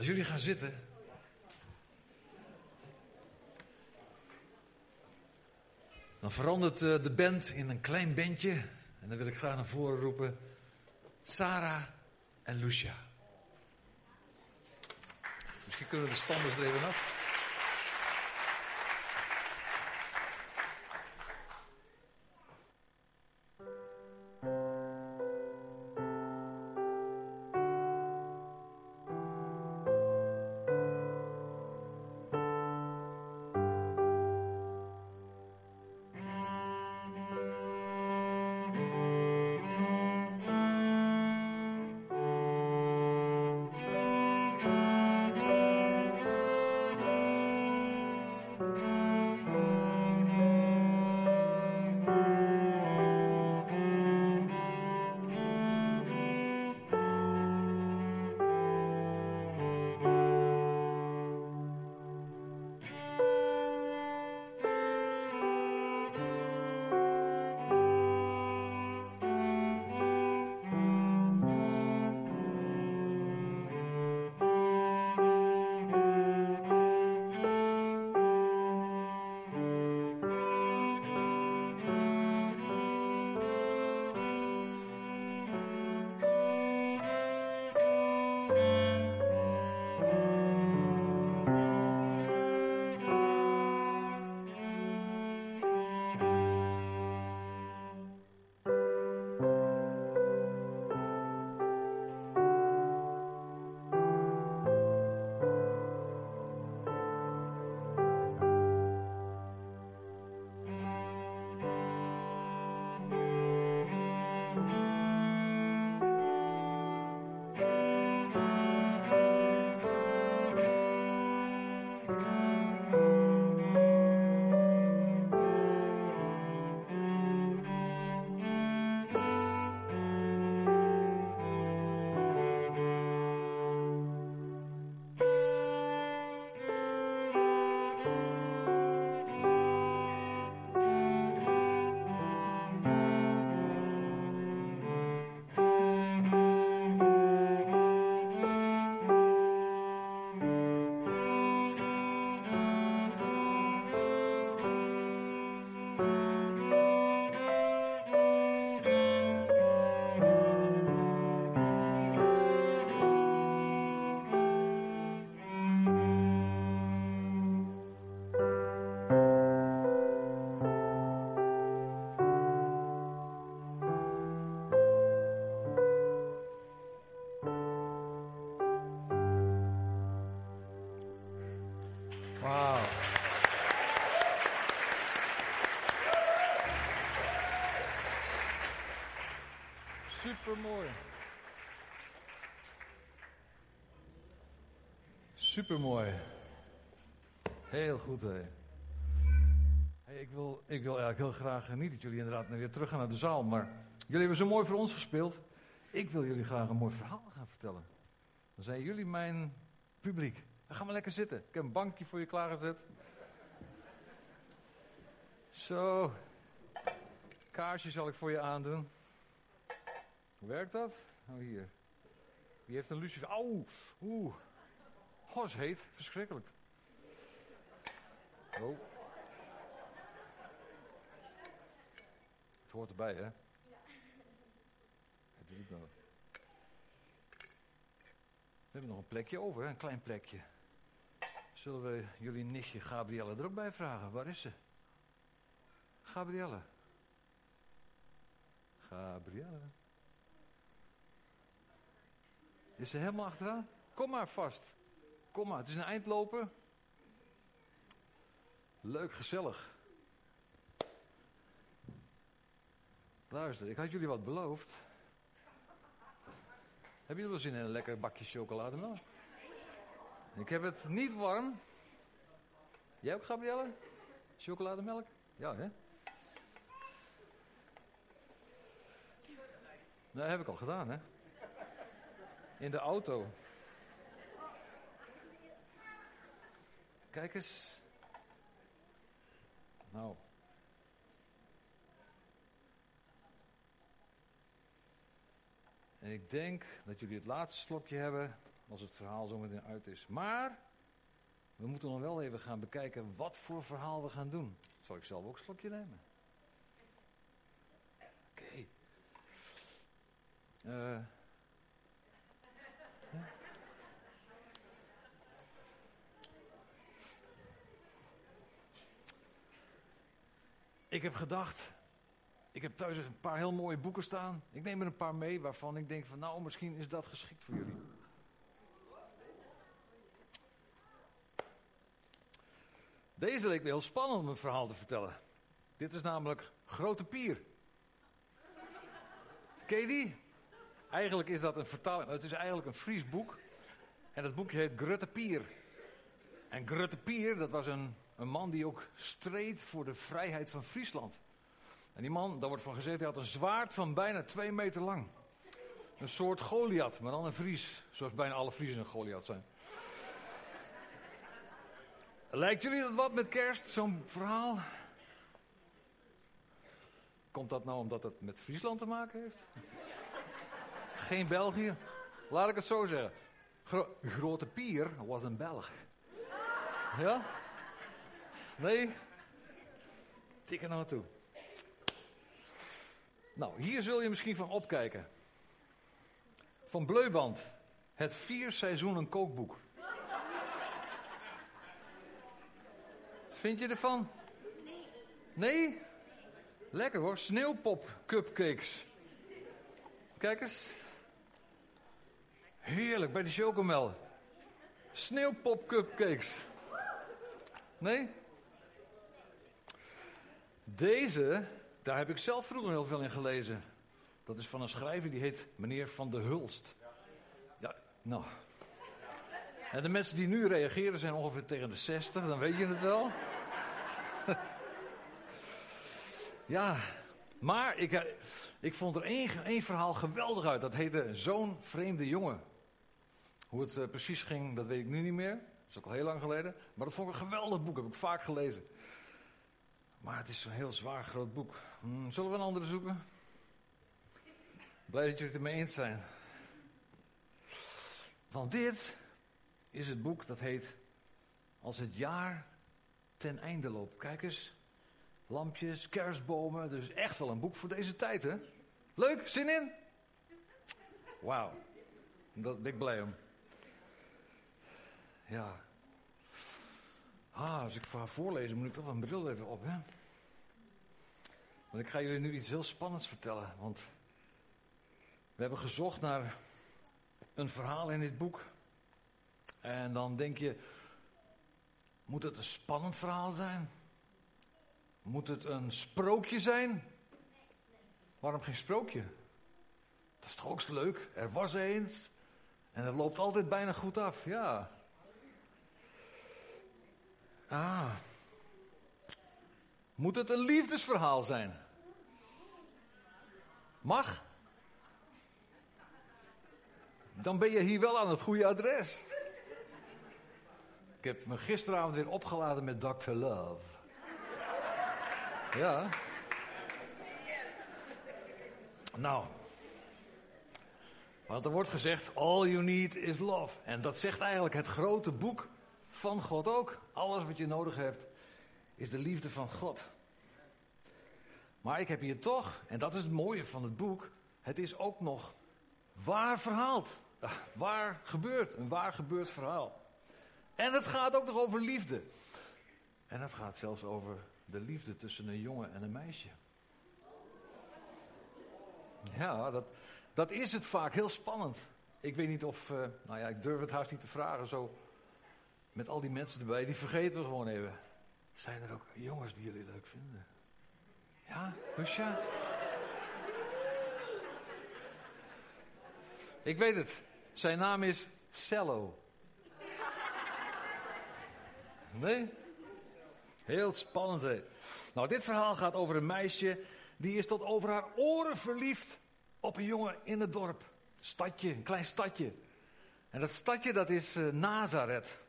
Als jullie gaan zitten. Dan verandert eh, de band in een klein bandje. En dan wil ik graag naar voren roepen. Sarah en Lucia. Misschien kunnen we de standers er even af. Super mooi. Heel goed, hè. Ik, wil, ik wil eigenlijk heel graag niet dat jullie inderdaad weer terug gaan naar de zaal, maar jullie hebben zo mooi voor ons gespeeld. Ik wil jullie graag een mooi verhaal gaan vertellen. Dan zijn jullie mijn publiek. Dan we lekker zitten. Ik heb een bankje voor je klaargezet. Zo. Kaarsje zal ik voor je aandoen. Hoe werkt dat? Oh, hier. Wie heeft een lucifer? Auw. Oeh. Is heet. Verschrikkelijk. Oh. Het hoort erbij, hè? Het doet het nou. We hebben nog een plekje over, een klein plekje. Zullen we jullie nichtje Gabrielle er ook bij vragen? Waar is ze? Gabrielle. Gabrielle. Is ze helemaal achteraan? Kom maar vast. Kom maar, het is een eindlopen. Leuk, gezellig. Luister, ik had jullie wat beloofd. Hebben jullie wel zin in een lekker bakje chocolademelk? Ik heb het niet warm. Jij ook, Gabrielle? Chocolademelk? Ja, hè? Dat heb ik al gedaan, hè? In de auto. Kijk eens. Nou. En ik denk dat jullie het laatste slokje hebben als het verhaal zo meteen uit is. Maar we moeten nog wel even gaan bekijken wat voor verhaal we gaan doen. Zal ik zelf ook een slokje nemen? Oké. Uh, Ik heb gedacht, ik heb thuis een paar heel mooie boeken staan. Ik neem er een paar mee waarvan ik denk van nou, misschien is dat geschikt voor jullie. Deze leek me heel spannend om een verhaal te vertellen. Dit is namelijk Grote Pier. Ken je die? Eigenlijk is dat een vertaling, het is eigenlijk een Fries boek. En dat boekje heet Grutte Pier. En Grutte Pier, dat was een een man die ook streed voor de vrijheid van Friesland. En die man, daar wordt van gezegd, hij had een zwaard van bijna twee meter lang. Een soort Goliath, maar dan een Fries. Zoals bijna alle Friesen een Goliath zijn. Lijkt jullie dat wat met kerst, zo'n verhaal? Komt dat nou omdat het met Friesland te maken heeft? Geen België? Laat ik het zo zeggen. Grote Pier was een Belg. Ja? Nee? Tik er nou toe. Nou, hier zul je misschien van opkijken. Van Bleuband. Het vier seizoenen kookboek. Wat vind je ervan? Nee. Lekker hoor. Sneeuwpop cupcakes. Kijk eens. Heerlijk, bij de chocomel. Sneeuwpop cupcakes. Nee? Deze, daar heb ik zelf vroeger heel veel in gelezen. Dat is van een schrijver die heet meneer Van de Hulst. Ja, nou. En de mensen die nu reageren zijn ongeveer tegen de 60, dan weet je het wel. ja, maar ik, eh, ik vond er één, één verhaal geweldig uit. Dat heette Zo'n vreemde jongen. Hoe het uh, precies ging, dat weet ik nu niet meer. Dat is ook al heel lang geleden. Maar dat vond ik een geweldig boek, heb ik vaak gelezen. Maar het is een heel zwaar groot boek. Hmm, zullen we een andere zoeken? Blij dat jullie het ermee eens zijn. Want dit is het boek dat heet Als het jaar ten einde loopt. Kijk eens, lampjes, kerstbomen. Dus echt wel een boek voor deze tijd, hè? Leuk, zin in? Wauw, dat ben ik blij om. Ja, Ah, als ik ga voorlezen, moet ik toch een bril even op, hè? Want ik ga jullie nu iets heel spannends vertellen. Want we hebben gezocht naar een verhaal in dit boek. En dan denk je, moet het een spannend verhaal zijn? Moet het een sprookje zijn? Waarom geen sprookje? Dat is toch ook leuk? Er was eens. En het loopt altijd bijna goed af, ja. Ah. Moet het een liefdesverhaal zijn? Mag? Dan ben je hier wel aan het goede adres. Ik heb me gisteravond weer opgeladen met Dr. Love. Ja. Nou. Want er wordt gezegd, all you need is love. En dat zegt eigenlijk het grote boek van God ook. Alles wat je nodig hebt is de liefde van God. Maar ik heb hier toch, en dat is het mooie van het boek, het is ook nog waar verhaald. Waar gebeurt, een waar gebeurd verhaal. En het gaat ook nog over liefde. En het gaat zelfs over de liefde tussen een jongen en een meisje. Ja, dat, dat is het vaak heel spannend. Ik weet niet of, uh, nou ja, ik durf het haast niet te vragen, zo met al die mensen erbij, die vergeten we gewoon even. Zijn er ook jongens die jullie leuk vinden? Ja, Lusja? Ik weet het. Zijn naam is Cello. Nee? Heel spannend, hè? Nou, dit verhaal gaat over een meisje... die is tot over haar oren verliefd op een jongen in het dorp. Stadje, een klein stadje. En dat stadje, dat is uh, Nazareth.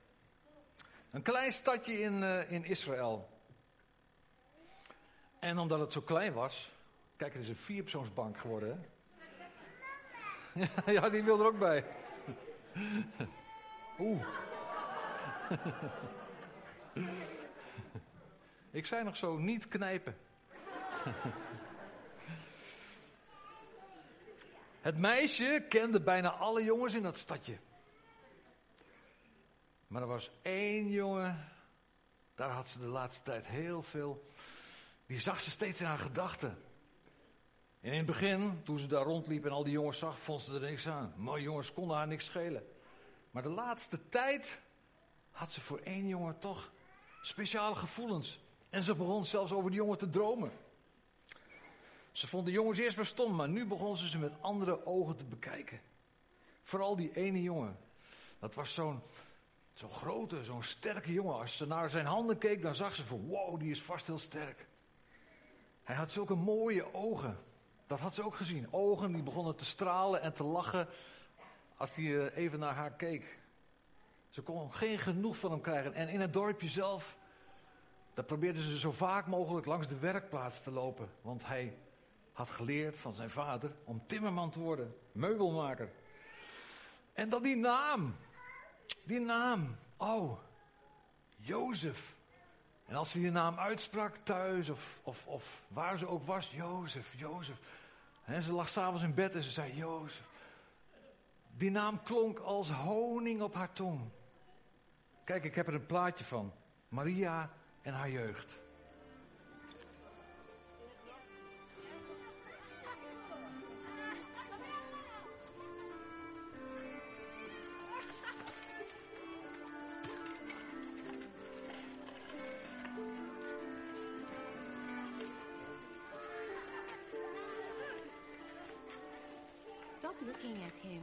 Een klein stadje in, uh, in Israël. En omdat het zo klein was, kijk, het is een vierpersoonsbank geworden. Ja, die wil er ook bij. Oeh. Ik zei nog zo, niet knijpen. Het meisje kende bijna alle jongens in dat stadje. Maar er was één jongen, daar had ze de laatste tijd heel veel. Die zag ze steeds in haar gedachten. En in het begin, toen ze daar rondliep en al die jongens zag, vond ze er niks aan. Maar jongens konden haar niks schelen. Maar de laatste tijd had ze voor één jongen toch speciale gevoelens. En ze begon zelfs over die jongen te dromen. Ze vond de jongens eerst maar stom, maar nu begon ze ze met andere ogen te bekijken. Vooral die ene jongen. Dat was zo'n zo'n grote, zo'n sterke jongen. Als ze naar zijn handen keek, dan zag ze van wow, die is vast heel sterk. Hij had zulke mooie ogen. Dat had ze ook gezien. Ogen die begonnen te stralen en te lachen als hij eh, even naar haar keek. Ze kon geen genoeg van hem krijgen. En in het dorpje zelf, daar probeerden ze zo vaak mogelijk langs de werkplaats te lopen. Want hij had geleerd van zijn vader om timmerman te worden, meubelmaker. En dan die naam, die naam, oh, Jozef. En als ze die naam uitsprak thuis of, of, of waar ze ook was, Jozef, Jozef. En ze lag s'avonds in bed en ze zei Jozef. Die naam klonk als honing op haar tong. Kijk, ik heb er een plaatje van. Maria en haar jeugd. Looking at him.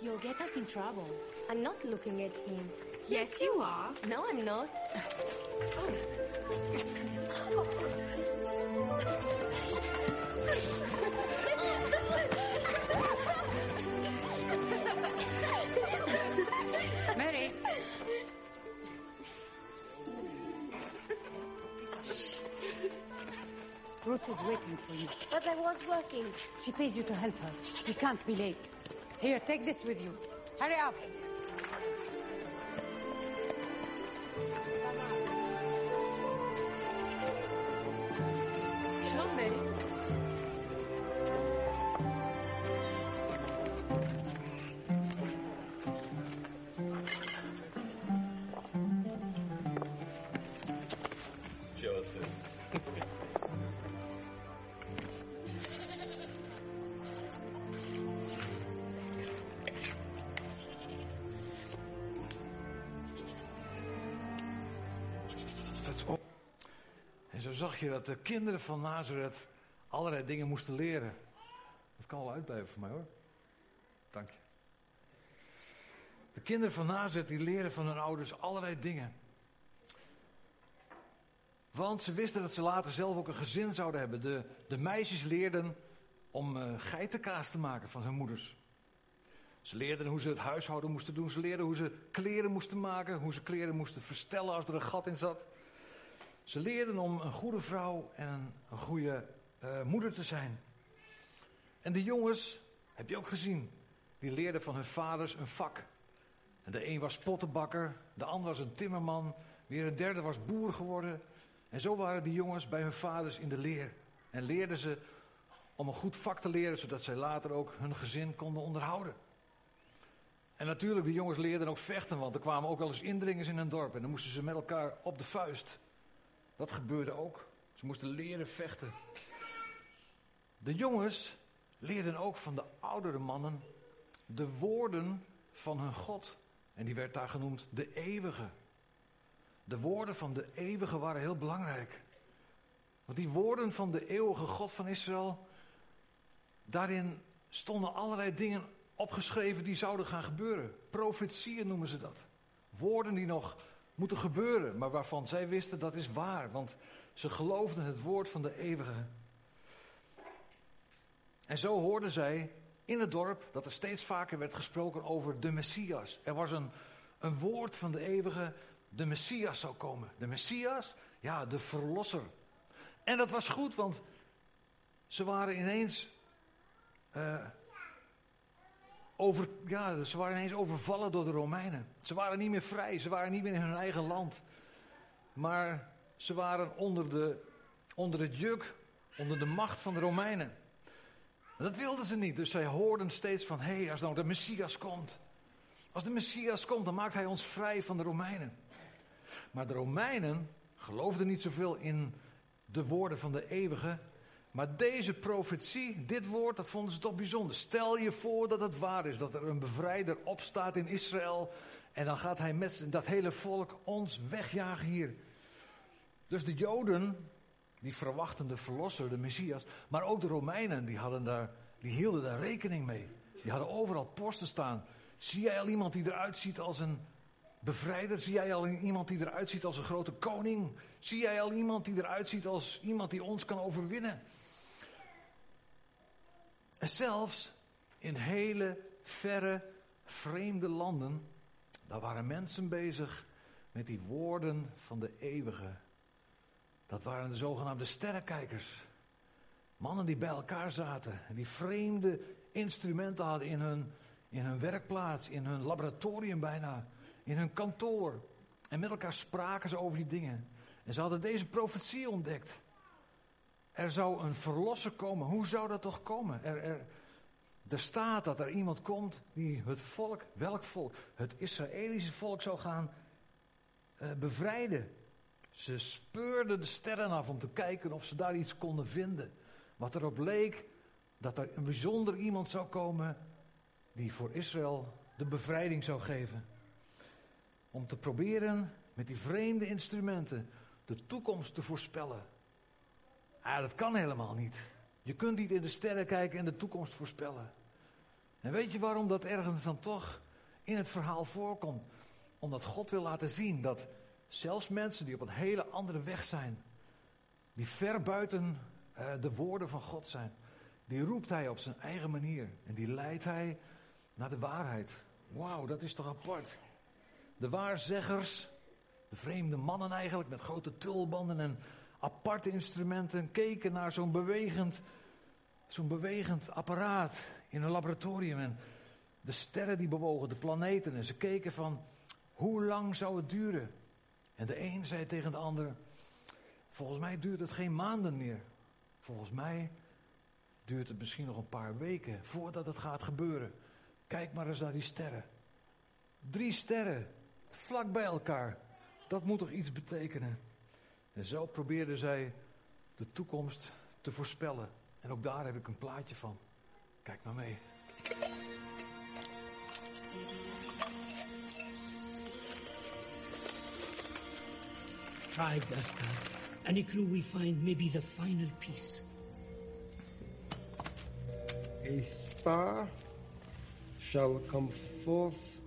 You'll get us in trouble. I'm not looking at him. Yes, you are. No, I'm not. Mary. Oh. Is waiting for you. But I was working. She pays you to help her. You can't be late. Here, take this with you. Hurry up. Dat de kinderen van Nazareth allerlei dingen moesten leren. Dat kan wel uitblijven voor mij hoor. Dank je. De kinderen van Nazareth die leren van hun ouders allerlei dingen. Want ze wisten dat ze later zelf ook een gezin zouden hebben. De, de meisjes leerden om eh, geitenkaas te maken van hun moeders. Ze leerden hoe ze het huishouden moesten doen. Ze leerden hoe ze kleren moesten maken. Hoe ze kleren moesten verstellen als er een gat in zat. Ze leerden om een goede vrouw en een, goede eh, moeder te zijn. En de jongens, heb je ook gezien, die leerden van hun vaders een vak. En de een was pottenbakker, de ander was een timmerman, weer een derde was boer geworden. En zo waren die jongens bij hun vaders in de leer. En leerden ze om een goed vak te leren, zodat zij later ook hun gezin konden onderhouden. En natuurlijk, de jongens leerden ook vechten, want er kwamen ook wel eens indringers in hun dorp. En dan moesten ze met elkaar op de vuist. Dat gebeurde ook. Ze moesten leren vechten. De jongens leerden ook van de oudere mannen de woorden van hun God. En die werd daar genoemd de eeuwige. De woorden van de eeuwige waren heel belangrijk. Want die woorden van de eeuwige God van Israël, daarin stonden allerlei dingen opgeschreven die zouden gaan gebeuren. Profetieën noemen ze dat. Woorden die nog moeten gebeuren, maar waarvan zij wisten dat is waar, want ze geloofden het woord van de eeuwige. En zo hoorden zij in het dorp dat er steeds vaker werd gesproken over de Messias. Er was een, een woord van de eeuwige, de Messias zou komen. De Messias, ja, de verlosser. En dat was goed, want ze waren ineens, eh, over, ja, ze waren ineens overvallen door de Romeinen. Ze waren niet meer vrij, ze waren niet meer in hun eigen land. Maar ze waren onder, de, onder het juk, onder de macht van de Romeinen. dat wilden ze niet, dus zij hoorden steeds van, hé, hey, als nou de Messias komt. Als de Messias komt, dan maakt hij ons vrij van de Romeinen. Maar de Romeinen geloofden niet zoveel in de woorden van de eeuwige. Maar deze profetie, dit woord, dat vonden ze toch bijzonder. Stel je voor dat het waar is, dat er een bevrijder opstaat in Israël. En dan gaat hij met dat hele volk ons wegjagen hier. Dus de Joden, die verwachten de verlosser, de Messias. Maar ook de Romeinen, die, hadden daar, die hielden daar rekening mee. Die hadden overal posten staan. Zie jij al iemand die eruit ziet als een bevrijder? Zie jij al iemand die eruit ziet als een grote koning? Zie jij al iemand die eruit ziet als iemand die ons kan overwinnen? En zelfs in hele verre, vreemde landen, daar waren mensen bezig met die woorden van de eeuwige. Dat waren de zogenaamde sterrenkijkers. Mannen die bij elkaar zaten en die vreemde instrumenten hadden in hun, in hun werkplaats, in hun laboratorium bijna, in hun kantoor. En met elkaar spraken ze over die dingen. En ze hadden deze profetie ontdekt. Er zou een verlosser komen. Hoe zou dat toch komen? Er, er, er staat dat er iemand komt die het volk, welk volk? Het Israëlische volk zou gaan uh, bevrijden. Ze speurden de sterren af om te kijken of ze daar iets konden vinden. Wat erop leek dat er een bijzonder iemand zou komen die voor Israël de bevrijding zou geven. Om te proberen met die vreemde instrumenten de toekomst te voorspellen. Ah, dat kan helemaal niet. Je kunt niet in de sterren kijken en de toekomst voorspellen. En weet je waarom dat ergens dan toch in het verhaal voorkomt? Omdat God wil laten zien dat zelfs mensen die op een hele andere weg zijn, die ver buiten uh, de woorden van God zijn, die roept hij op zijn eigen manier en die leidt hij naar de waarheid. Wauw, dat is toch apart. De waarzeggers, de vreemde mannen eigenlijk met grote tulbanden en aparte instrumenten keken naar zo'n bewegend, zo'n bewegend apparaat in een laboratorium. En de sterren die bewogen, de planeten. En ze keken van, hoe lang zou het duren? En de een zei tegen de ander, volgens mij duurt het geen maanden meer. Volgens mij duurt het misschien nog een paar weken voordat het gaat gebeuren. Kijk maar eens naar die sterren. Drie sterren, vlak bij elkaar. Dat moet toch iets betekenen? En zo probeerden zij de toekomst te voorspellen. En ook daar heb ik een plaatje van. Kijk maar mee. Try, Gaspar. Any clue we find may be the final piece. A star shall come forth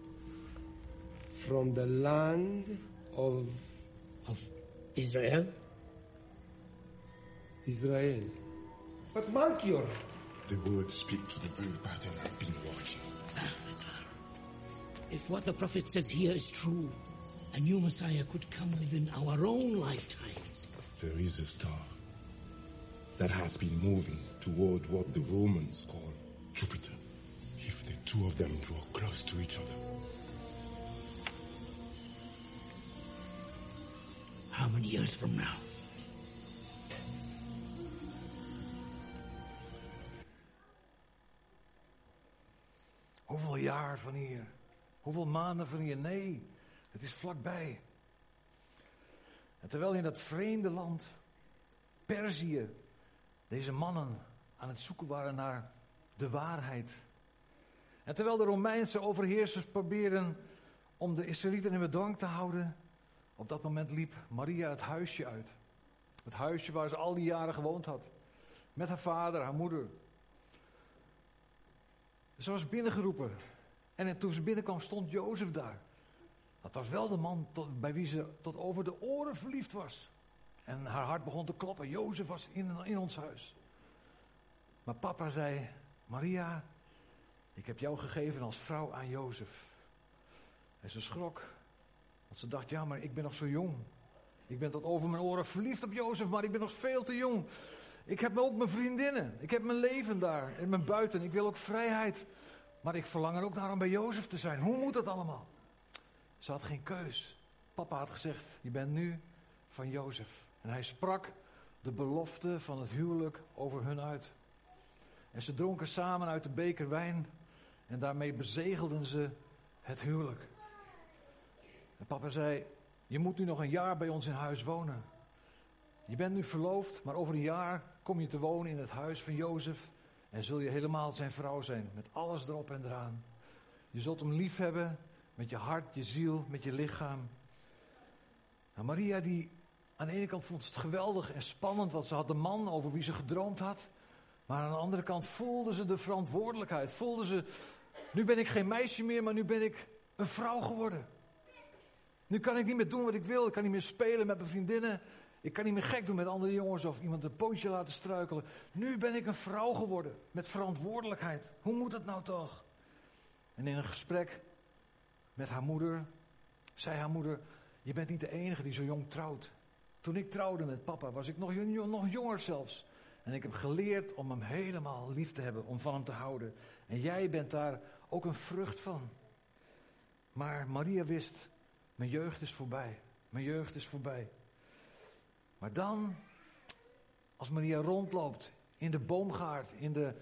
from the land of Of Israel? Israel. But Malchior, The words speak to the very pattern I've been watching. Ah, Balthazar. If what the prophet says here is true, a new Messiah could come within our own lifetimes. There is a star that has been moving toward what the Romans call Jupiter. If the two of them draw close to each other, Hoeveel jaar van hier? Hoeveel maanden van hier? Nee, het is vlakbij. En terwijl in dat vreemde land, Perzië, deze mannen aan het zoeken waren naar de waarheid. En terwijl de Romeinse overheersers probeerden om de Israëlieten in bedwang te houden, op dat moment liep Maria het huisje uit. Het huisje waar ze al die jaren gewoond had. Met haar vader, haar moeder. Ze was binnengeroepen. En toen ze binnenkwam, stond Jozef daar. Dat was wel de man tot, bij wie ze tot over de oren verliefd was. En haar hart begon te kloppen. Jozef was in, in ons huis. Maar papa zei: Maria, ik heb jou gegeven als vrouw aan Jozef. En ze schrok. Want ze dacht: ja, maar ik ben nog zo jong. Ik ben tot over mijn oren verliefd op Jozef, maar ik ben nog veel te jong. Ik heb ook mijn vriendinnen. Ik heb mijn leven daar en mijn buiten. Ik wil ook vrijheid. Maar ik verlang er ook naar om bij Jozef te zijn. Hoe moet dat allemaal? Ze had geen keus. Papa had gezegd: Je bent nu van Jozef. En hij sprak de belofte van het huwelijk over hun uit. En ze dronken samen uit de beker wijn. En daarmee bezegelden ze het huwelijk. En papa zei: Je moet nu nog een jaar bij ons in huis wonen. Je bent nu verloofd, maar over een jaar kom je te wonen in het huis van Jozef. En zul je helemaal zijn vrouw zijn, met alles erop en eraan. Je zult hem lief hebben met je hart, je ziel, met je lichaam. Nou, Maria, die aan de ene kant vond het geweldig en spannend, want ze had de man over wie ze gedroomd had. Maar aan de andere kant voelde ze de verantwoordelijkheid. Voelde ze, nu ben ik geen meisje meer, maar nu ben ik een vrouw geworden. Nu kan ik niet meer doen wat ik wil. Ik kan niet meer spelen met mijn vriendinnen. Ik kan niet meer gek doen met andere jongens of iemand een pootje laten struikelen. Nu ben ik een vrouw geworden met verantwoordelijkheid. Hoe moet dat nou toch? En in een gesprek met haar moeder zei haar moeder: Je bent niet de enige die zo jong trouwt. Toen ik trouwde met papa was ik nog, nog jonger zelfs. En ik heb geleerd om hem helemaal lief te hebben, om van hem te houden. En jij bent daar ook een vrucht van. Maar Maria wist, mijn jeugd is voorbij. Mijn jeugd is voorbij. Maar dan, als Maria rondloopt in de boomgaard, in de,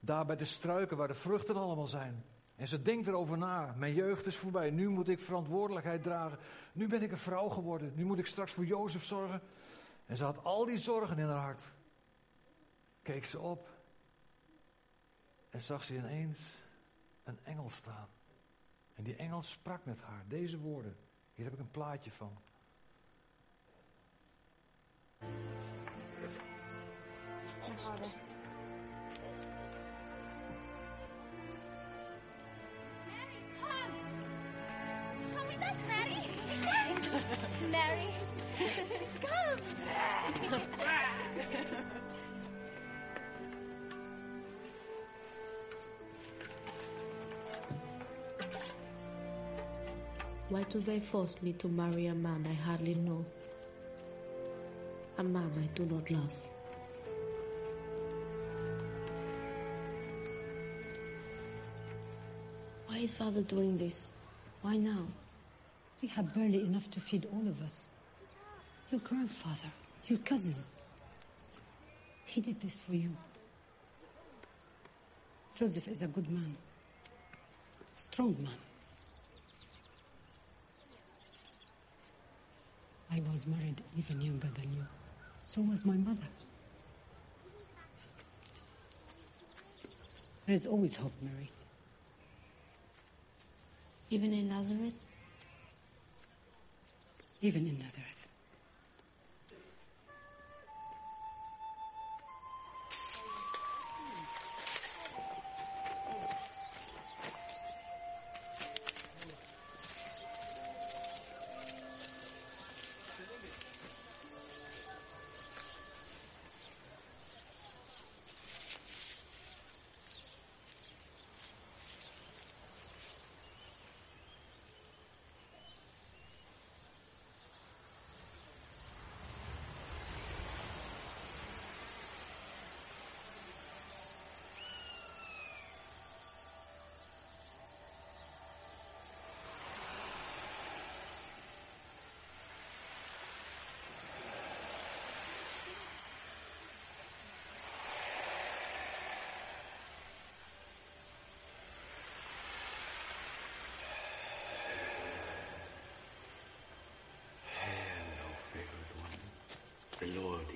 daar bij de struiken waar de vruchten allemaal zijn. En ze denkt erover na, mijn jeugd is voorbij, nu moet ik verantwoordelijkheid dragen. Nu ben ik een vrouw geworden, nu moet ik straks voor Jozef zorgen. En ze had al die zorgen in haar hart. Keek ze op en zag ze ineens een engel staan. En die engel sprak met haar deze woorden. Hier heb ik een plaatje van. Onthouden. Come with us, Mary. Mary, come. Why do they force me to marry a man I hardly know? A man I do not love. Why is father doing this? Why now? We have barely enough to feed all of us. Your grandfather, your cousins. He did this for you. Joseph is a good man. Strong man. I was married even younger than you. So was my mother. There is always hope, Mary. Even in Nazareth? Even in Nazareth.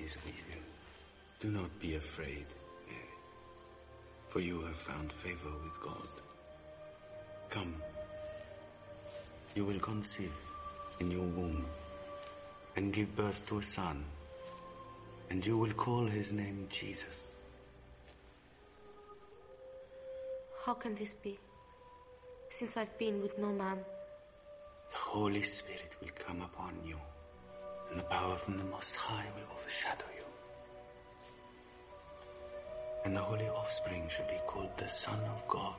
The Lord is with you. Do not be afraid, Mary, for you have found favor with God. Come. You will conceive in your womb and give birth to a son, and you will call his name Jesus. How can this be? Since I've been with no man. The Holy Spirit will come upon you, and the power from the Most High will overshadow you. And the holy offspring shall be called the Son of God.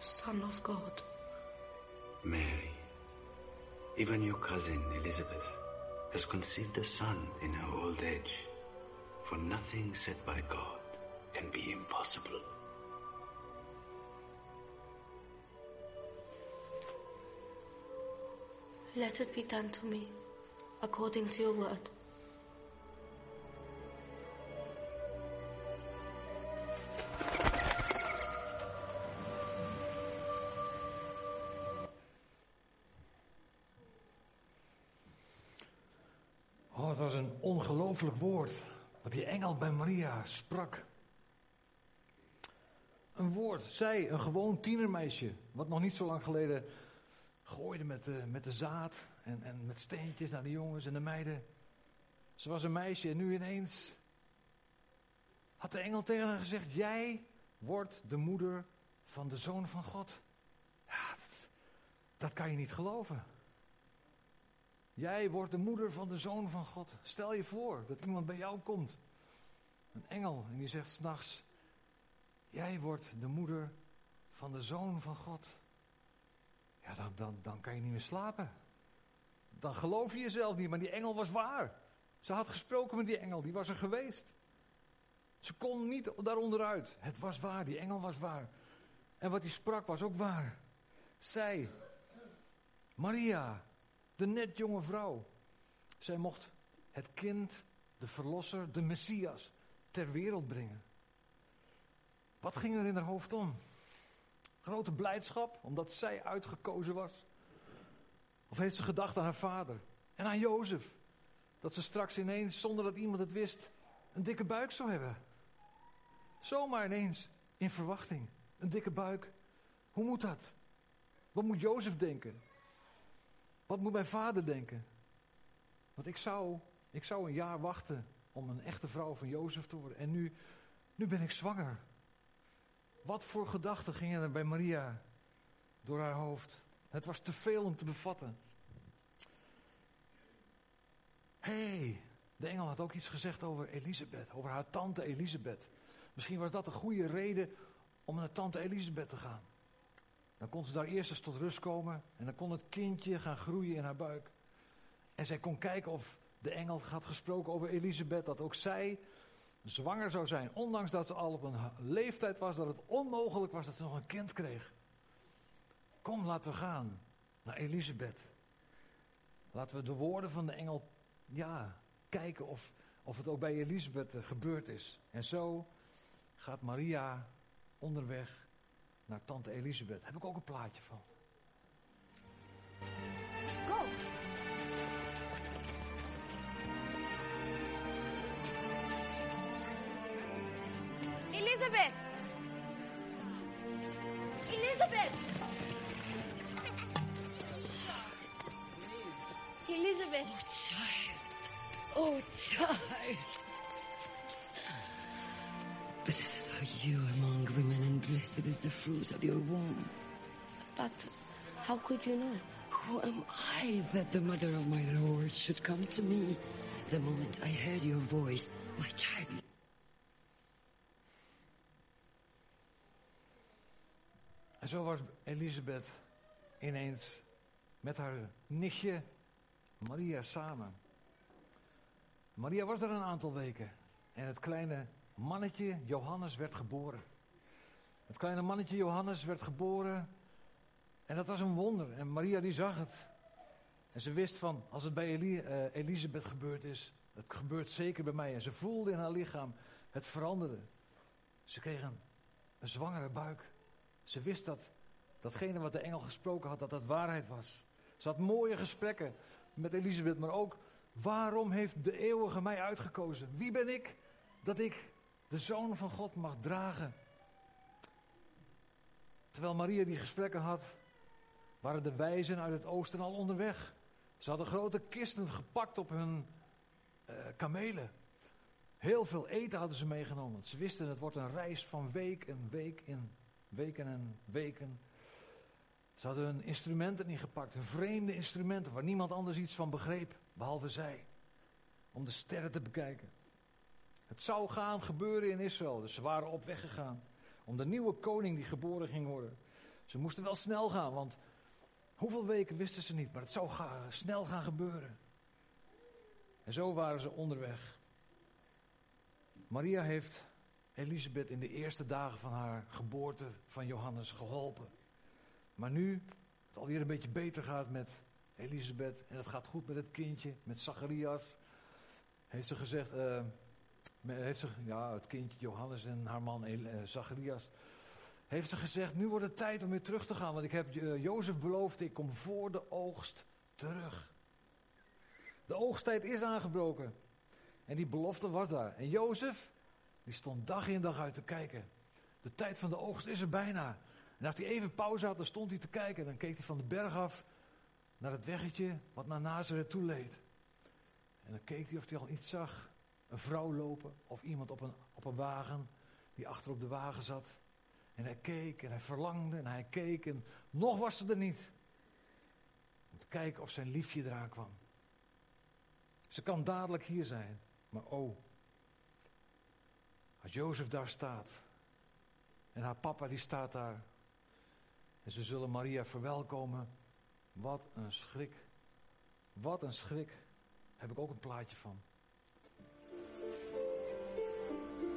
Son of God. Mary, even your cousin Elizabeth, has conceived a son in her old age, for nothing said by God can be impossible. Let it be done to me. According to your word. Oh, het was een ongelooflijk woord. Wat die engel bij Maria sprak. Een woord. Zij, een gewoon tienermeisje. Wat nog niet zo lang geleden gooide met de, met de zaad. En, en met steentjes naar de jongens en de meiden. Ze was een meisje en nu ineens. Had de engel tegen haar gezegd: Jij wordt de moeder van de zoon van God. Ja, dat, kan je niet geloven. Jij wordt de moeder van de zoon van God. Stel je voor dat iemand bij jou komt. Een engel. En die zegt s'nachts. Jij wordt de moeder van de zoon van God. Ja, dan, dan, dan kan je niet meer slapen. Dan geloof je jezelf niet. Maar die engel was waar. Ze had gesproken met die engel. Die was er geweest. Ze kon niet daaronderuit. Het was waar. Die engel was waar. En wat hij sprak was ook waar. Zij, Maria, de net jonge vrouw. Zij mocht het kind, de verlosser, de Messias, ter wereld brengen. Wat ging er in haar hoofd om? Grote blijdschap, omdat zij uitgekozen was? Of heeft ze gedacht aan haar vader en aan Jozef? Dat ze straks ineens, zonder dat iemand het wist, een dikke buik zou hebben. Zomaar ineens, in verwachting, een dikke buik. Hoe moet dat? Wat moet Jozef denken? Wat moet mijn vader denken? Want ik zou, ik zou een jaar wachten om een echte vrouw van Jozef te worden. En nu, nu ben ik zwanger. Wat voor gedachten gingen er bij Maria door haar hoofd? Het was te veel om te bevatten. Hé, hey, de engel had ook iets gezegd over Elisabeth, over haar tante Elisabeth. Misschien was dat een goede reden om naar tante Elisabeth te gaan. Dan kon ze daar eerst eens tot rust komen en dan kon het kindje gaan groeien in haar buik. En zij kon kijken of de engel had gesproken over Elisabeth, dat ook zij zwanger zou zijn, ondanks dat ze al op een leeftijd was dat het onmogelijk was dat ze nog een kind kreeg. Kom, laten we gaan naar Elisabeth. Laten we de woorden van de engel, ja, kijken of, of het ook bij Elisabeth eh, gebeurd is. En zo gaat Maria onderweg naar tante Elisabeth. Heb ik ook een plaatje van. Go! Elizabeth! Fruit of your womb. But how could you know? Who am I that the mother of my Lord should come to me? The moment I heard your voice, my child. En zo was Elisabeth ineens met haar nichtje Maria samen. Maria was er een aantal weken en het kleine mannetje Johannes werd geboren. Het kleine mannetje Johannes werd geboren en dat was een wonder. En Maria die zag het. En ze wist van, als het bij eh, Elisabeth gebeurd is, dat gebeurt zeker bij mij. En ze voelde in haar lichaam, het veranderde. Ze kreeg een, een zwangere buik. Ze wist dat datgene wat de engel gesproken had, dat dat waarheid was. Ze had mooie gesprekken met Elisabeth, maar ook waarom heeft de eeuwige mij uitgekozen? Wie ben ik dat ik de zoon van God mag dragen? Terwijl Maria die gesprekken had, waren de wijzen uit het oosten al onderweg. Ze hadden grote kisten gepakt op hun uh, kamelen. Heel veel eten hadden ze meegenomen. Ze wisten het wordt een reis van week en week in weken en weken. Ze hadden hun instrumenten ingepakt, hun vreemde instrumenten waar niemand anders iets van begreep, behalve zij. Om de sterren te bekijken. Het zou gaan gebeuren in Israël, dus ze waren op weg gegaan. Om de nieuwe koning die geboren ging worden. Ze moesten wel snel gaan, want hoeveel weken wisten ze niet, maar het zou snel gaan gebeuren. En zo waren ze onderweg. Maria heeft Elisabeth in de eerste dagen van haar geboorte van Johannes geholpen. Maar nu het alweer een beetje beter gaat met Elisabeth, en het gaat goed met het kindje, met Zacharias. Heeft ze gezegd, eh, heeft ze, ja, het kindje Johannes en haar man eh, Zacharias. Heeft ze gezegd, nu wordt het tijd om weer terug te gaan. Want ik heb eh, Jozef beloofd, ik kom voor de oogst terug. De oogsttijd is aangebroken. En die belofte was daar. En Jozef, die stond dag in dag uit te kijken. De tijd van de oogst is er bijna. En als hij even pauze had, dan stond hij te kijken. Dan keek hij van de berg af naar het weggetje wat naar Nazareth toe leed. En dan keek hij of hij al iets zag. Een vrouw lopen of iemand op een, op een wagen die achter op de wagen zat. En hij keek en hij verlangde en hij keek en nog was ze er niet. Om te kijken of zijn liefje eraan kwam. Ze kan dadelijk hier zijn, maar oh. Als Jozef daar staat en haar papa die staat daar. En ze zullen Maria verwelkomen. Wat een schrik. Wat een schrik. Heb ik ook een plaatje van.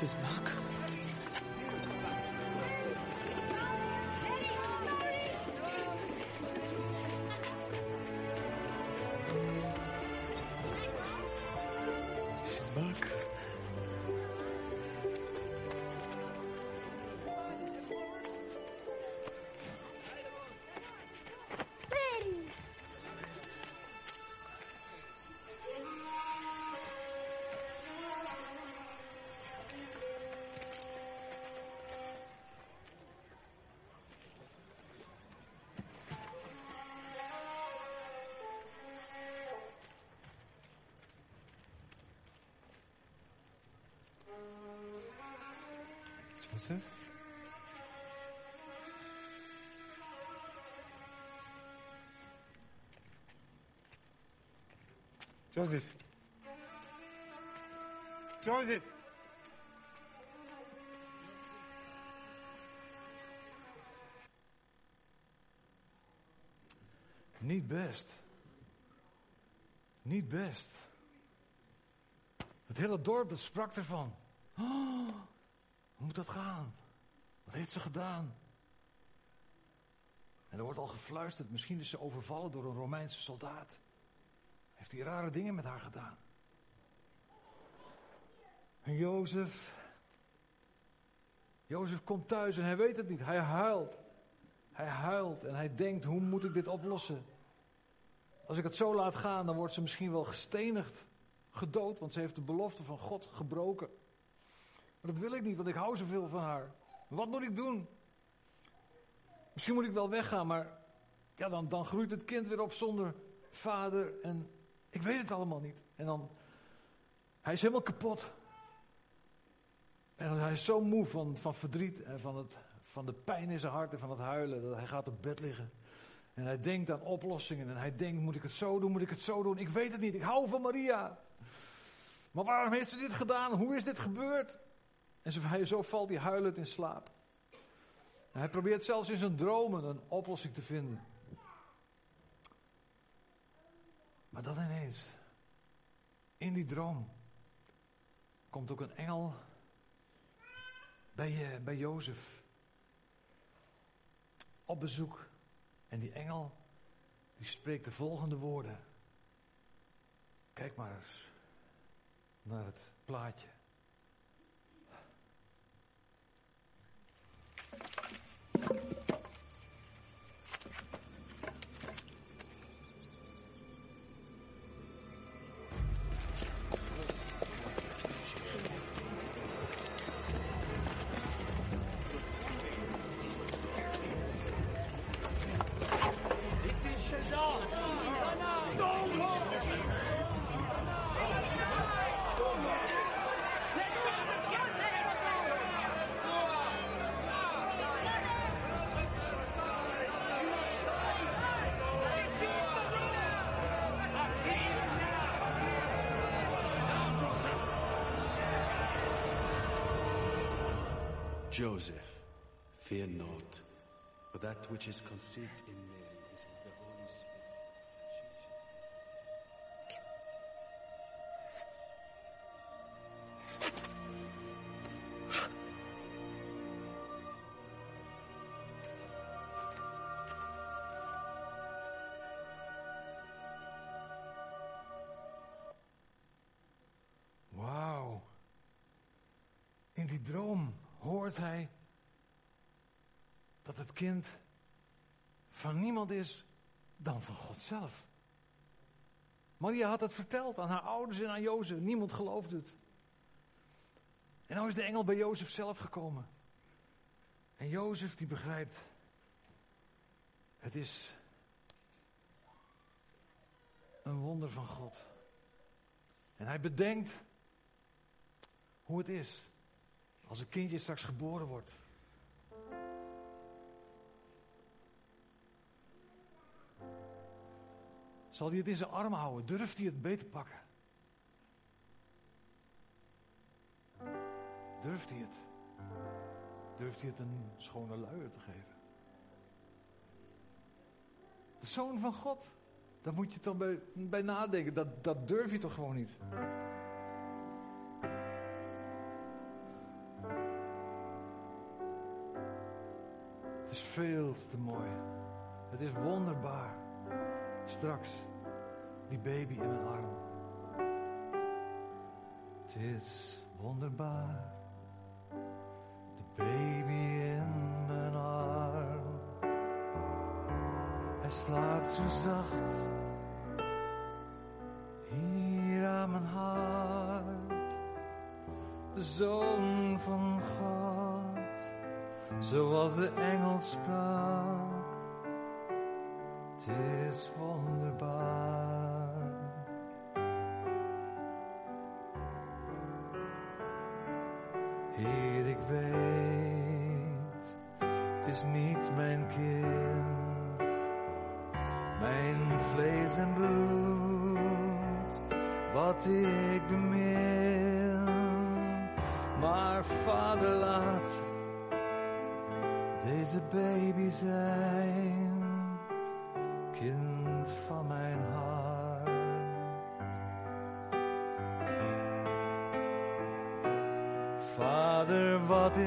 She's mine. Joseph? Joseph. Niet best. Niet best. Het hele dorp dat sprak ervan. Oh, dat gaan? Wat heeft ze gedaan? En er wordt al gefluisterd, misschien is ze overvallen door een Romeinse soldaat. Heeft hij rare dingen met haar gedaan? En Jozef. Jozef komt thuis en hij weet het niet. Hij huilt. Hij huilt en hij denkt: hoe moet ik dit oplossen? Als ik het zo laat gaan, dan wordt ze misschien wel gestenigd, gedood, want ze heeft de belofte van God gebroken. Dat wil ik niet, want ik hou zoveel van haar. Wat moet ik doen? Misschien moet ik wel weggaan, maar ja, dan, dan groeit het kind weer op zonder vader en ik weet het allemaal niet. En dan, hij is helemaal kapot. En hij is zo moe van, van verdriet en van, het, van de pijn in zijn hart en van het huilen, dat hij gaat op bed liggen. En hij denkt aan oplossingen en hij denkt, moet ik het zo doen, moet ik het zo doen? Ik weet het niet, ik hou van Maria. Maar waarom heeft ze dit gedaan? Hoe is dit gebeurd? En zo, valt hij huilend in slaap. En hij probeert zelfs in zijn dromen een oplossing te vinden. Maar dan ineens, in die droom, komt ook een engel bij, eh, bij Jozef op bezoek. En die engel, die spreekt de volgende woorden. Kijk maar eens naar het plaatje. Joseph, fear not, for that which is conceived van niemand is dan van God zelf. Maria had het verteld aan haar ouders en aan Jozef. Niemand geloofde het. En nou is de engel bij Jozef zelf gekomen. En Jozef die begrijpt. Het is een wonder van God. En hij bedenkt hoe het is als een kindje straks geboren wordt. Zal hij het in zijn armen houden? Durft hij het beter pakken? Durft hij het? Durft hij het een schone luier te geven? De zoon van God. Daar moet je toch bij, bij nadenken. Dat, dat durf je toch gewoon niet? Het is veel te mooi. Het is wonderbaar. Straks die baby in mijn arm. Het is wonderbaar. De baby in mijn arm. Hij slaapt zo zacht. Hier aan mijn hart. De zoon van God. Zoals de engel sprak. Het is wonderbaar. Heer, ik weet, het is niet mijn kind, mijn vlees en bloed, wat ik bemin. Maar vader, laat deze baby zijn,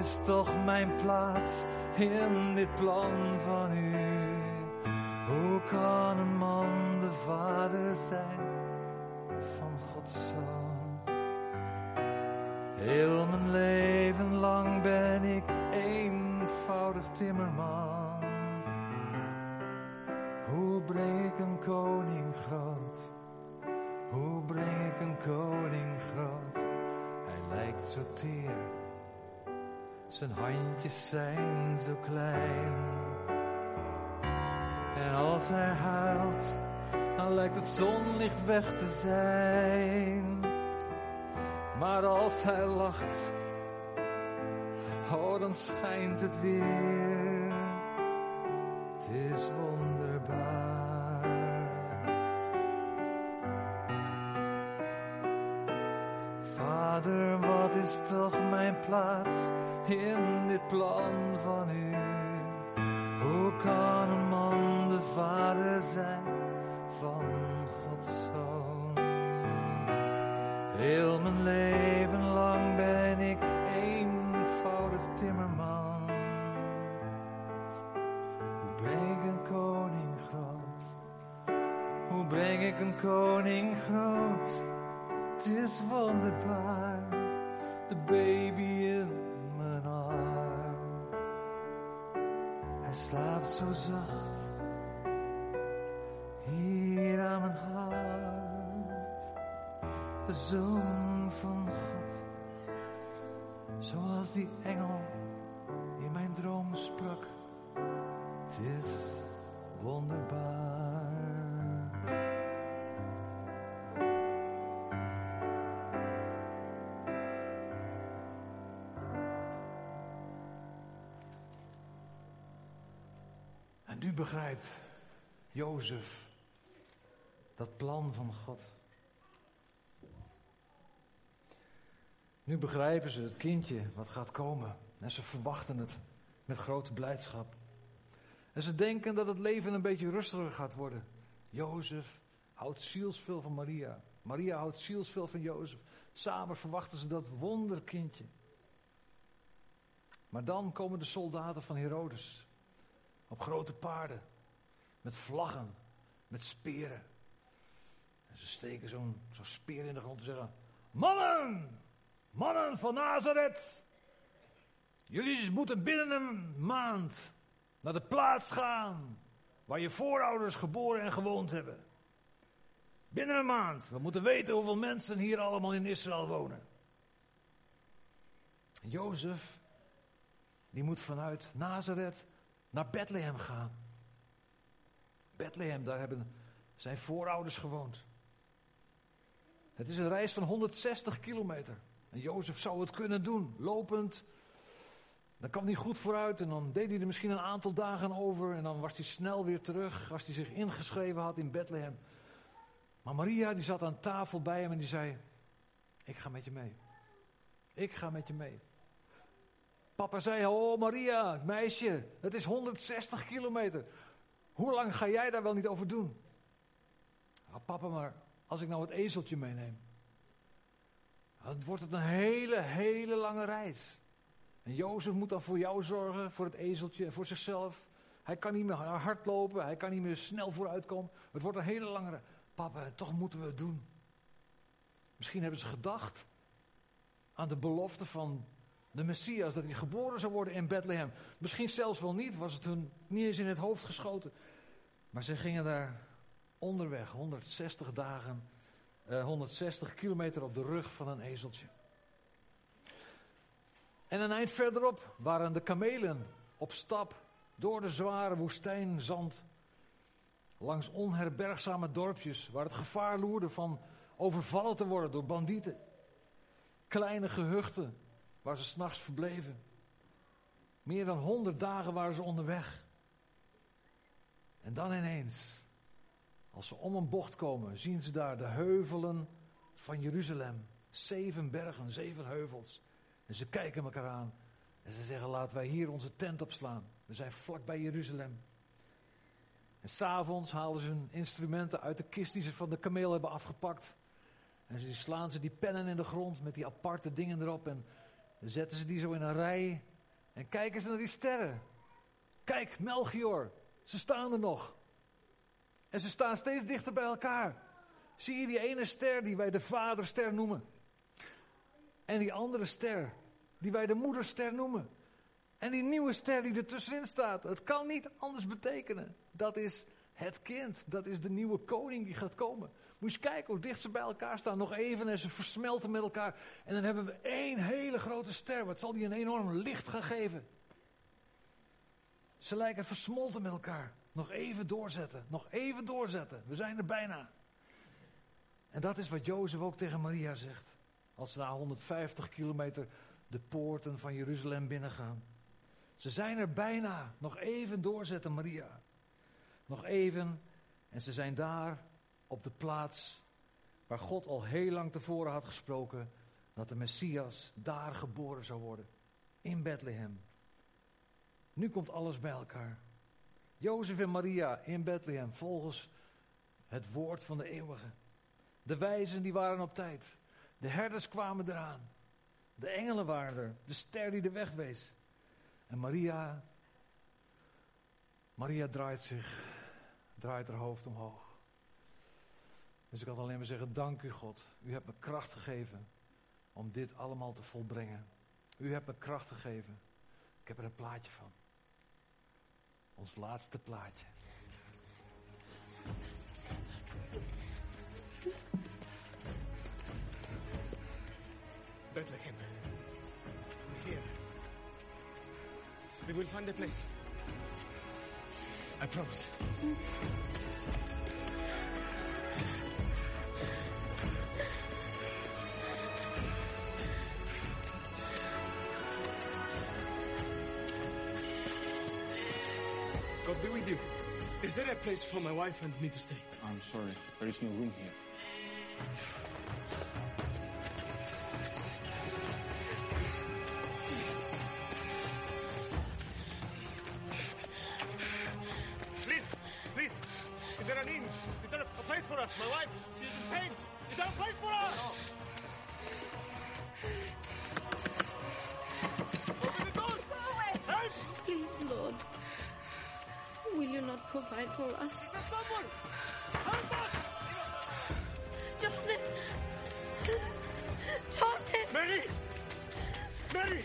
is toch mijn plaats in dit plan van u? Hoe kan een man de vader zijn van Gods zoon? Heel mijn leven lang ben ik eenvoudig timmerman. Hoe breng ik een koning groot? Hoe breng ik een koning groot? Hij lijkt zo teer, zijn handjes zijn zo klein. En als hij huilt, dan lijkt het zonlicht weg te zijn. Maar als hij lacht, oh dan schijnt het weer. Het is wonderbaar. Begrijpt Jozef dat plan van God. Nu begrijpen ze het kindje wat gaat komen. En ze verwachten het met grote blijdschap. En ze denken dat het leven een beetje rustiger gaat worden. Jozef houdt zielsveel van Maria. Maria houdt zielsveel van Jozef. Samen verwachten ze dat wonderkindje. Maar dan komen de soldaten van Herodes. Op grote paarden. Met vlaggen. Met speren. En ze steken zo'n zo'n speer in de grond en zeggen: Mannen! Mannen van Nazareth! Jullie moeten binnen een maand naar de plaats gaan waar je voorouders geboren en gewoond hebben. Binnen een maand. We moeten weten hoeveel mensen hier allemaal in Israël wonen. Jozef, die moet vanuit Nazareth naar Bethlehem gaan. Bethlehem, daar hebben zijn voorouders gewoond. Het is een reis van 160 kilometer. En Jozef zou het kunnen doen, lopend. Dan kwam hij goed vooruit en dan deed hij er misschien een aantal dagen over. En dan was hij snel weer terug als hij zich ingeschreven had in Bethlehem. Maar Maria die zat aan tafel bij hem en die zei: Ik ga met je mee. Ik ga met je mee. Papa zei: Oh Maria, meisje, het is 160 kilometer. Hoe lang ga jij daar wel niet over doen? Papa, maar als ik nou het ezeltje meeneem. Dan wordt het een hele, hele lange reis. En Jozef moet dan voor jou zorgen, voor het ezeltje voor zichzelf. Hij kan niet meer hard lopen, hij kan niet meer snel vooruitkomen. Het wordt een hele lange reis. Papa, toch moeten we het doen. Misschien hebben ze gedacht aan de belofte van de Messias, dat hij geboren zou worden in Bethlehem. Misschien zelfs wel niet, was het hun niet eens in het hoofd geschoten. Maar ze gingen daar onderweg, 160 dagen, eh, 160 kilometer op de rug van een ezeltje. En een eind verderop waren de kamelen op stap door de zware woestijnzand. Langs onherbergzame dorpjes waar het gevaar loerde van overvallen te worden door bandieten. Kleine gehuchten waar ze s'nachts verbleven. Meer dan honderd dagen waren ze onderweg. En dan ineens, als ze om een bocht komen, zien ze daar de heuvelen van Jeruzalem. Zeven bergen, zeven heuvels. En ze kijken elkaar aan. En ze zeggen, laten wij hier onze tent opslaan. We zijn vlak bij Jeruzalem. En s'avonds halen ze hun instrumenten uit de kist die ze van de kameel hebben afgepakt. En ze slaan ze die pennen in de grond met die aparte dingen erop. En dan zetten ze die zo in een rij. En kijken ze naar die sterren. Kijk, Melchior, ze staan er nog. En ze staan steeds dichter bij elkaar. Zie je die ene ster die wij de vaderster noemen? En die andere ster die wij de moederster noemen? En die nieuwe ster die er tussenin staat. Het kan niet anders betekenen. Dat is het kind. Dat is de nieuwe koning die gaat komen. Moet je kijken hoe dicht ze bij elkaar staan. Nog even en ze versmelten met elkaar. En dan hebben we één hele grote ster. Wat zal die een enorm licht gaan geven? Ze lijken versmolten met elkaar. Nog even doorzetten. Nog even doorzetten. We zijn er bijna. En dat is wat Jozef ook tegen Maria zegt. Als ze na 150 kilometer de poorten van Jeruzalem binnengaan. Ze zijn er bijna. Nog even doorzetten, Maria. Nog even. En ze zijn daar op de plaats waar God al heel lang tevoren had gesproken dat de Messias daar geboren zou worden. In Bethlehem. Nu komt alles bij elkaar. Jozef en Maria in Bethlehem volgens het woord van de eeuwige. De wijzen die waren op tijd. De herders kwamen eraan. De engelen waren er. De ster die de weg wees. En Maria, Maria draait zich, draait haar hoofd omhoog. Dus ik kan alleen maar zeggen, dank u God. U hebt me kracht gegeven om dit allemaal te volbrengen. U hebt me kracht gegeven. Ik heb er een plaatje van. Ons laatste plaatje. Bethlehem. Here. We will find a place. I promise. there a place for my wife and me to stay? I'm sorry, there is no room here. Please, please, is there an inn? Is there a place for us? My wife, she's in pain. Is there a place for us? No. Provide for us? Someone! Help us! Joseph! Joseph! Mary! Mary!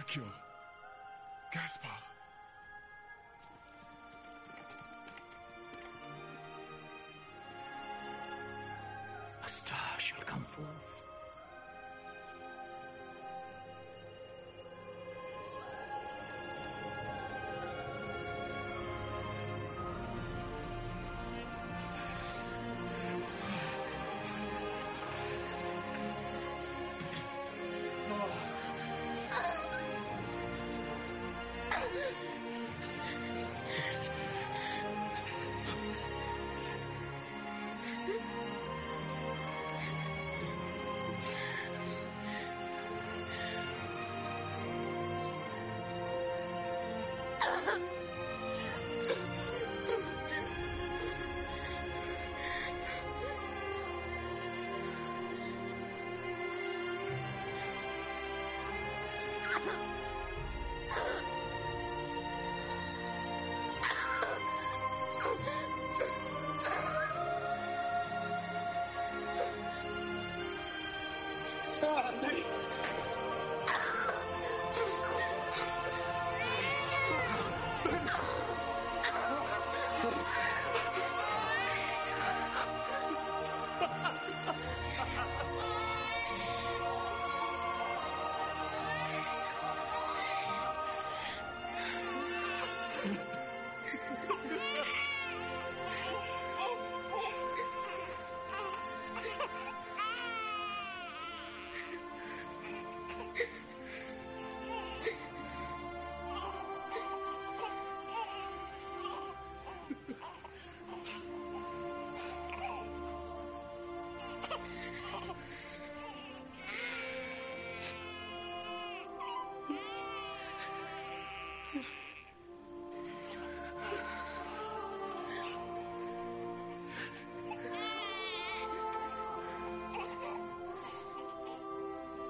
Melchior. Gaspar.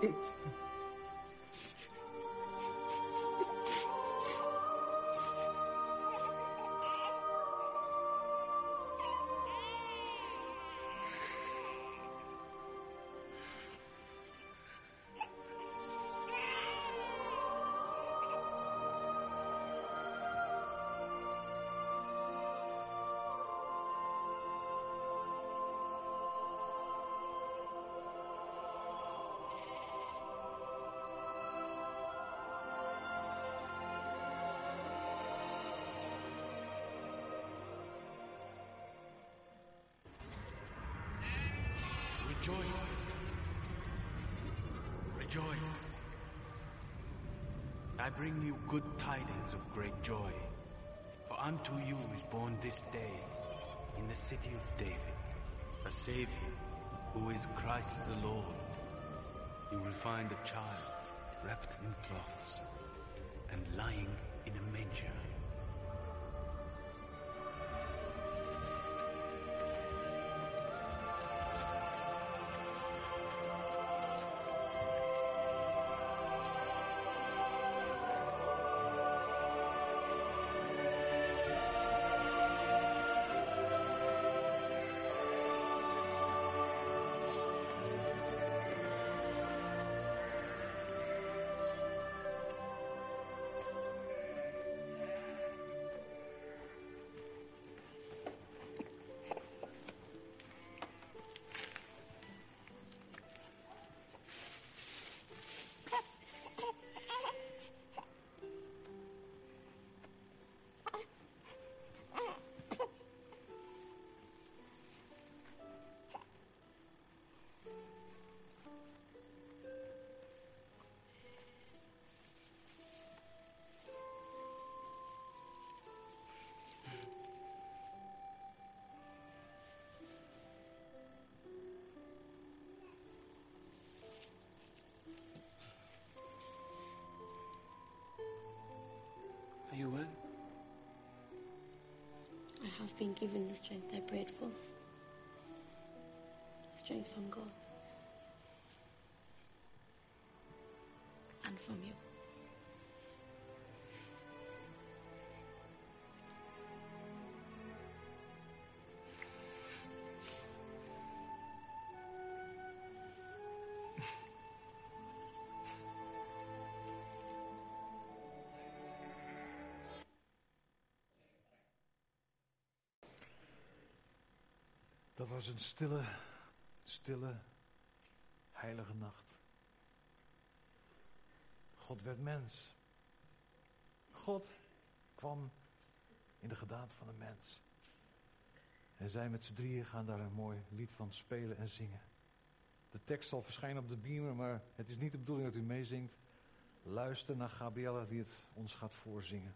it Rejoice. Rejoice. I bring you good tidings of great joy. For unto you is born this day in the city of David a Savior who is Christ the Lord. You will find a child wrapped in cloths and lying in a manger. Have been given the strength I prayed for. Strength from God. Was een stille, stille, heilige nacht. God werd mens. God kwam in de gedaante van een mens. En zij met z'n drieën gaan daar een mooi lied van spelen en zingen. De tekst zal verschijnen op de beamer, maar het is niet de bedoeling dat u meezingt. Luister naar Gabriella die het ons gaat voorzingen.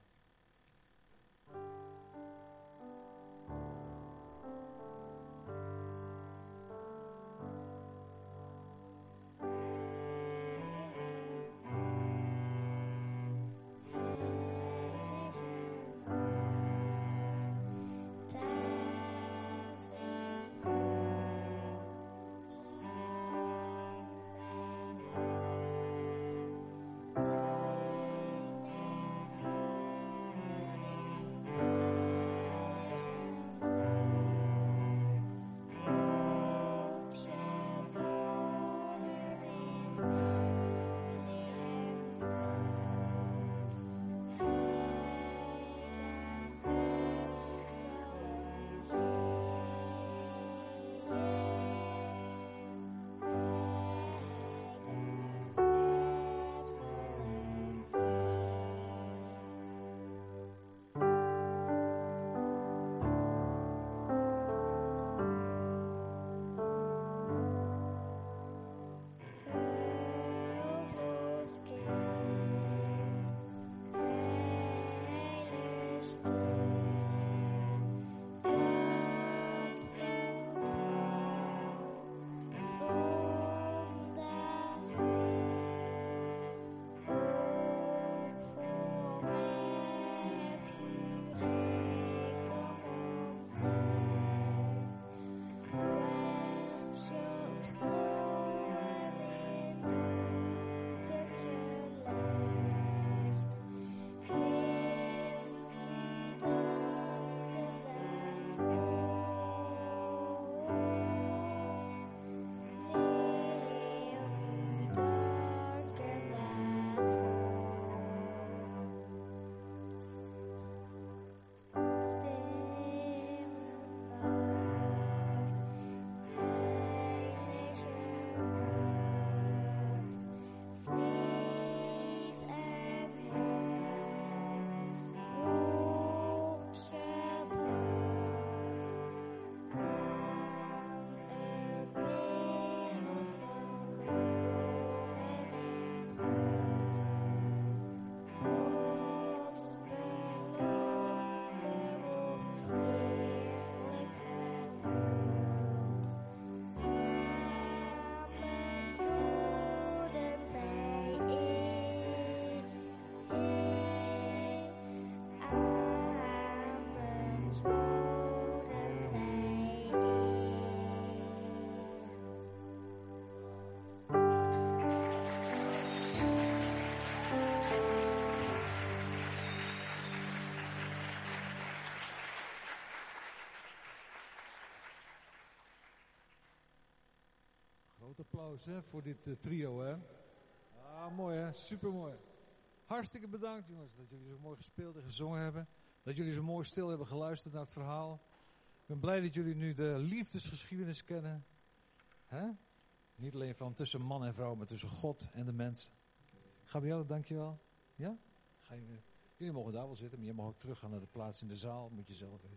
Applaus hè, voor dit uh, trio. Hè. Ah, mooi hè, supermooi. Hartstikke bedankt jongens dat jullie zo mooi gespeeld en gezongen hebben. Dat jullie zo mooi stil hebben geluisterd naar het verhaal. Ik ben blij dat jullie nu de liefdesgeschiedenis kennen. Hè? Niet alleen van tussen man en vrouw, maar tussen God en de mens. Gabrielle, dankjewel. Ja? Ga je, jullie mogen daar wel zitten, maar je mag ook teruggaan naar de plaats in de zaal. Moet je zelf weten.